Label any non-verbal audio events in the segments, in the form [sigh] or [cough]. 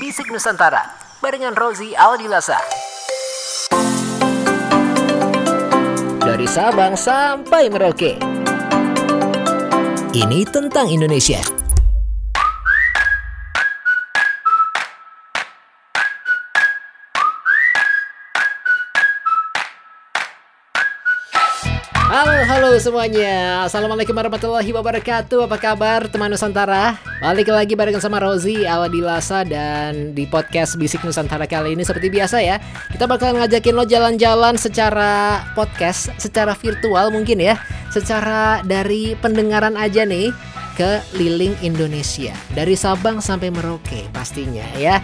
Bisik Nusantara barengan Rozi Aldilasa. Dari Sabang sampai Merauke. Ini tentang Indonesia. Halo, halo semuanya. Assalamualaikum warahmatullahi wabarakatuh. Apa kabar teman Nusantara? Balik lagi barengan sama Rozi Awadilasa dan di podcast Bisik Nusantara kali ini seperti biasa ya. Kita bakal ngajakin lo jalan-jalan secara podcast, secara virtual mungkin ya. Secara dari pendengaran aja nih ke liling Indonesia. Dari Sabang sampai Merauke pastinya ya.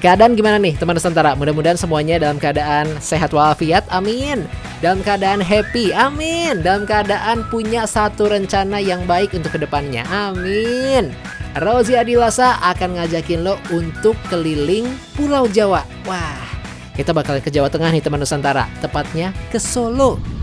Keadaan gimana nih teman Nusantara? Mudah-mudahan semuanya dalam keadaan sehat walafiat, amin. Dalam keadaan happy, amin. Dalam keadaan punya satu rencana yang baik untuk ke depannya, amin. Rozi Adilasa akan ngajakin lo untuk keliling Pulau Jawa. Wah, kita bakal ke Jawa Tengah nih teman Nusantara, tepatnya ke Solo.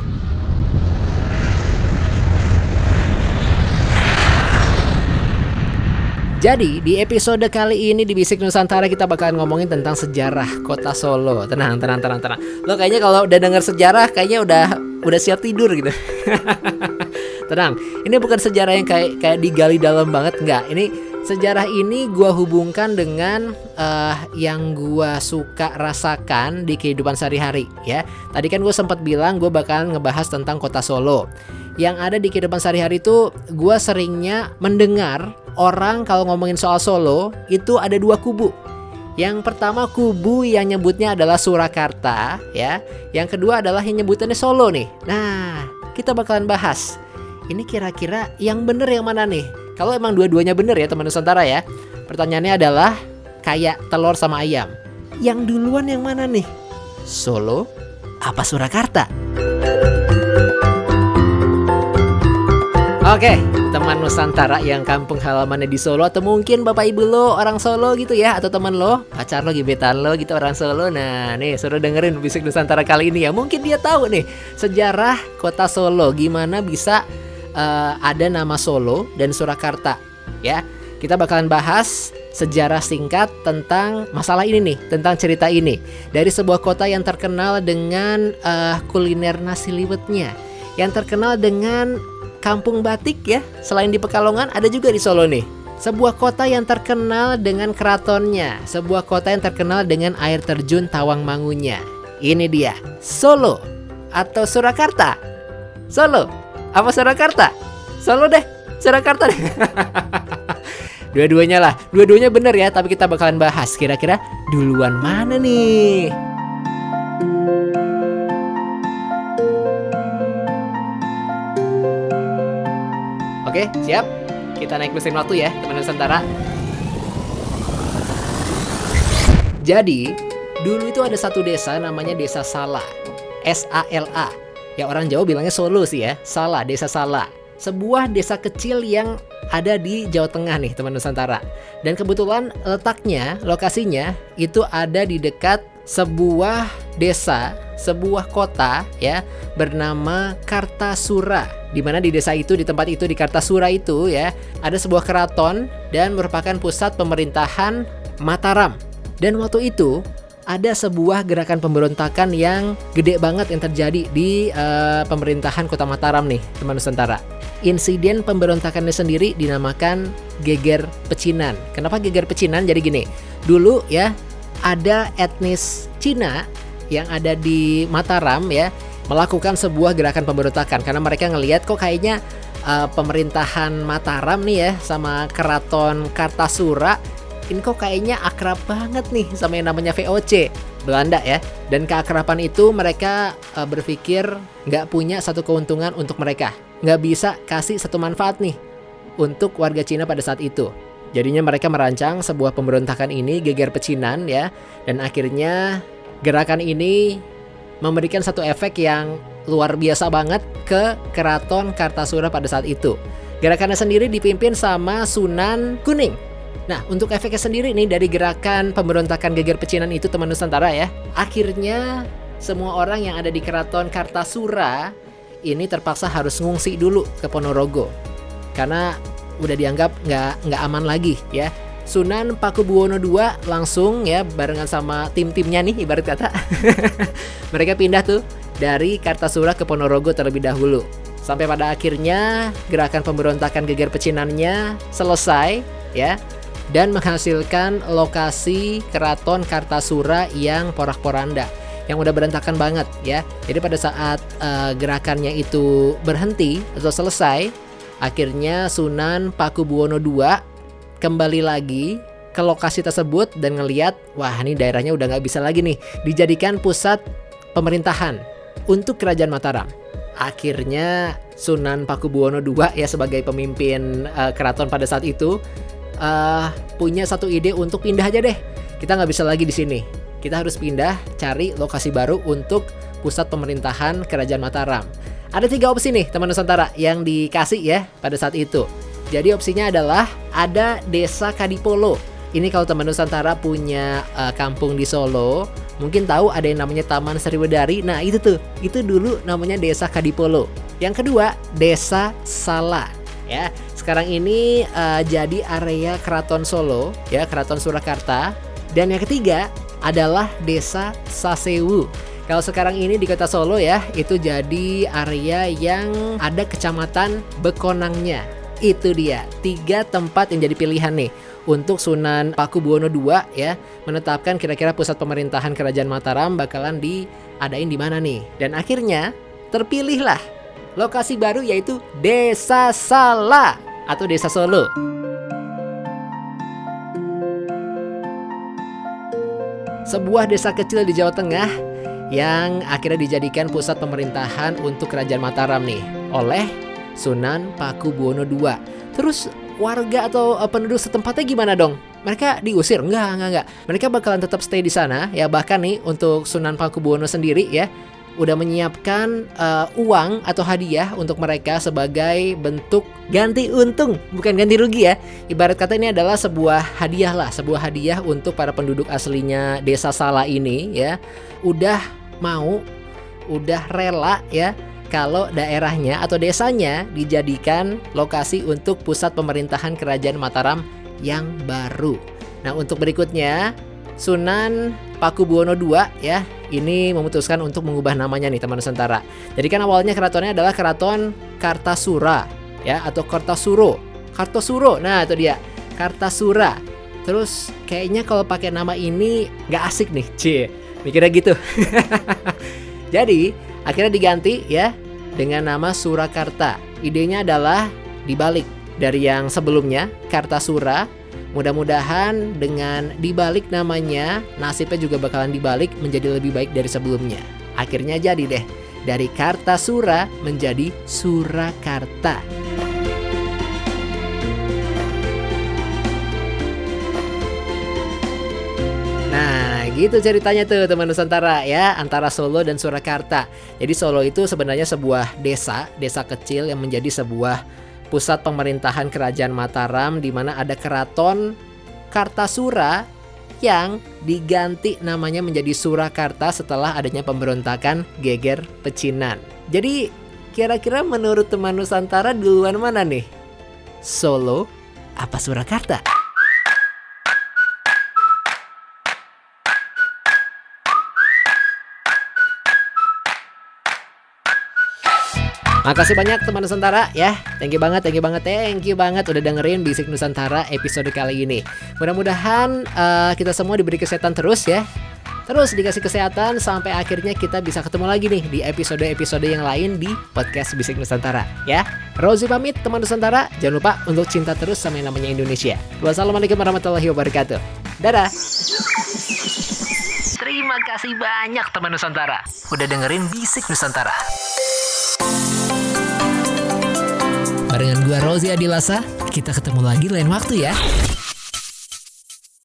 Jadi di episode kali ini di Bisik Nusantara kita bakalan ngomongin tentang sejarah kota Solo. Tenang, tenang, tenang, tenang. Lo kayaknya kalau udah denger sejarah kayaknya udah udah siap tidur gitu. [laughs] tenang, ini bukan sejarah yang kayak kayak digali dalam banget enggak. Ini sejarah ini gua hubungkan dengan uh, yang gua suka rasakan di kehidupan sehari-hari ya. Tadi kan gue sempat bilang gue bakalan ngebahas tentang kota Solo. Yang ada di kehidupan sehari-hari itu gue seringnya mendengar orang kalau ngomongin soal Solo itu ada dua kubu. Yang pertama kubu yang nyebutnya adalah Surakarta ya. Yang kedua adalah yang nyebutannya Solo nih. Nah, kita bakalan bahas. Ini kira-kira yang bener yang mana nih? Kalau emang dua-duanya bener ya teman Nusantara ya. Pertanyaannya adalah kayak telur sama ayam. Yang duluan yang mana nih? Solo apa Surakarta? Oke, teman Nusantara yang kampung halamannya di Solo atau mungkin bapak ibu lo orang Solo gitu ya atau teman lo, pacar lo, gebetan lo gitu orang Solo. Nah, nih suruh dengerin bisik Nusantara kali ini ya. Mungkin dia tahu nih sejarah kota Solo gimana bisa uh, ada nama Solo dan Surakarta ya. Kita bakalan bahas sejarah singkat tentang masalah ini nih, tentang cerita ini dari sebuah kota yang terkenal dengan uh, kuliner nasi liwetnya, yang terkenal dengan kampung batik ya. Selain di Pekalongan ada juga di Solo nih. Sebuah kota yang terkenal dengan keratonnya, sebuah kota yang terkenal dengan air terjun Tawangmangunya. Ini dia, Solo atau Surakarta. Solo apa Surakarta? Solo deh, Surakarta deh. [laughs] Dua-duanya lah, dua-duanya bener ya, tapi kita bakalan bahas kira-kira duluan mana nih? Oke, siap? Kita naik mesin waktu ya, teman Nusantara. Jadi, dulu itu ada satu desa namanya Desa Sala. S-A-L-A. Ya orang Jawa bilangnya Solo sih ya. Sala, Desa Sala. Sebuah desa kecil yang ada di Jawa Tengah nih, teman Nusantara. Dan kebetulan letaknya, lokasinya itu ada di dekat sebuah desa, sebuah kota ya bernama Kartasura. Di mana di desa itu, di tempat itu di Kartasura itu ya, ada sebuah keraton dan merupakan pusat pemerintahan Mataram. Dan waktu itu ada sebuah gerakan pemberontakan yang gede banget yang terjadi di uh, pemerintahan Kota Mataram nih, teman Nusantara. Insiden pemberontakannya sendiri dinamakan geger pecinan. Kenapa geger pecinan? Jadi gini, dulu ya ada etnis Cina yang ada di Mataram ya melakukan sebuah gerakan pemberontakan karena mereka ngelihat kok kayaknya uh, pemerintahan Mataram nih ya sama keraton Kartasura ini kok kayaknya akrab banget nih sama yang namanya VOC Belanda ya. Dan keakraban itu mereka uh, berpikir nggak punya satu keuntungan untuk mereka. Nggak bisa kasih satu manfaat nih untuk warga Cina pada saat itu. Jadinya mereka merancang sebuah pemberontakan ini geger pecinan ya. Dan akhirnya gerakan ini memberikan satu efek yang luar biasa banget ke keraton Kartasura pada saat itu. Gerakannya sendiri dipimpin sama Sunan Kuning. Nah, untuk efeknya sendiri nih dari gerakan pemberontakan geger pecinan itu teman Nusantara ya. Akhirnya semua orang yang ada di keraton Kartasura ini terpaksa harus ngungsi dulu ke Ponorogo. Karena udah dianggap nggak nggak aman lagi ya Sunan Pakubuwono II langsung ya barengan sama tim-timnya nih ibarat kata. [laughs] Mereka pindah tuh dari Kartasura ke Ponorogo terlebih dahulu. Sampai pada akhirnya gerakan pemberontakan geger pecinannya selesai ya dan menghasilkan lokasi keraton Kartasura yang porak-poranda yang udah berantakan banget ya. Jadi pada saat uh, gerakannya itu berhenti atau selesai, akhirnya Sunan Pakubuwono II kembali lagi ke lokasi tersebut dan ngeliat wah ini daerahnya udah nggak bisa lagi nih dijadikan pusat pemerintahan untuk kerajaan Mataram. Akhirnya Sunan Pakubuwono II ya sebagai pemimpin uh, keraton pada saat itu uh, punya satu ide untuk pindah aja deh. Kita nggak bisa lagi di sini. Kita harus pindah cari lokasi baru untuk pusat pemerintahan kerajaan Mataram. Ada tiga opsi nih teman Nusantara yang dikasih ya pada saat itu. Jadi opsinya adalah ada Desa Kadipolo. Ini kalau teman Nusantara punya uh, kampung di Solo, mungkin tahu ada yang namanya Taman Sriwedari. Nah, itu tuh. Itu dulu namanya Desa Kadipolo. Yang kedua, Desa Sala. Ya, sekarang ini uh, jadi area Keraton Solo, ya, Keraton Surakarta. Dan yang ketiga adalah Desa Sasewu. Kalau sekarang ini di kota Solo ya, itu jadi area yang ada kecamatan Bekonangnya. Itu dia, tiga tempat yang jadi pilihan nih untuk Sunan Pakubuwono II ya menetapkan kira-kira pusat pemerintahan kerajaan Mataram bakalan diadain di mana nih. Dan akhirnya terpilihlah lokasi baru yaitu Desa Sala atau Desa Solo. Sebuah desa kecil di Jawa Tengah yang akhirnya dijadikan pusat pemerintahan untuk kerajaan Mataram nih oleh Sunan Pakubuwono II. Terus warga atau uh, penduduk setempatnya gimana dong? Mereka diusir? Enggak, enggak, enggak. Mereka bakalan tetap stay di sana ya. Bahkan nih untuk Sunan Pakubuwono sendiri ya udah menyiapkan uh, uang atau hadiah untuk mereka sebagai bentuk ganti untung, bukan ganti rugi ya. Ibarat kata ini adalah sebuah hadiah lah, sebuah hadiah untuk para penduduk aslinya Desa Sala ini ya. Udah mau, udah rela ya kalau daerahnya atau desanya dijadikan lokasi untuk pusat pemerintahan kerajaan Mataram yang baru. Nah, untuk berikutnya Sunan Pakubuwono II ya, ini memutuskan untuk mengubah namanya nih teman Nusantara. Jadi kan awalnya keratonnya adalah Keraton Kartasura ya atau Kartasuro. Kartosuro. Nah, itu dia. Kartasura. Terus kayaknya kalau pakai nama ini nggak asik nih, C. Mikirnya gitu. [laughs] Jadi Akhirnya diganti ya dengan nama Surakarta. Idenya adalah dibalik dari yang sebelumnya Kartasura. Mudah-mudahan dengan dibalik namanya nasibnya juga bakalan dibalik menjadi lebih baik dari sebelumnya. Akhirnya jadi deh dari Kartasura menjadi Surakarta. gitu ceritanya tuh teman Nusantara ya antara Solo dan Surakarta. Jadi Solo itu sebenarnya sebuah desa, desa kecil yang menjadi sebuah pusat pemerintahan kerajaan Mataram di mana ada keraton Kartasura yang diganti namanya menjadi Surakarta setelah adanya pemberontakan Geger Pecinan. Jadi kira-kira menurut teman Nusantara duluan mana nih? Solo apa Surakarta? Makasih banyak teman Nusantara ya. Thank you banget, thank you banget, thank you banget udah dengerin Bisik Nusantara episode kali ini. Mudah-mudahan uh, kita semua diberi kesehatan terus ya. Terus dikasih kesehatan sampai akhirnya kita bisa ketemu lagi nih di episode-episode yang lain di podcast Bisik Nusantara ya. Rozi pamit teman Nusantara, jangan lupa untuk cinta terus sama yang namanya Indonesia. Wassalamualaikum warahmatullahi wabarakatuh. Dadah. Terima kasih banyak teman Nusantara udah dengerin Bisik Nusantara. Gue Rozi Adilasa, kita ketemu lagi lain waktu ya.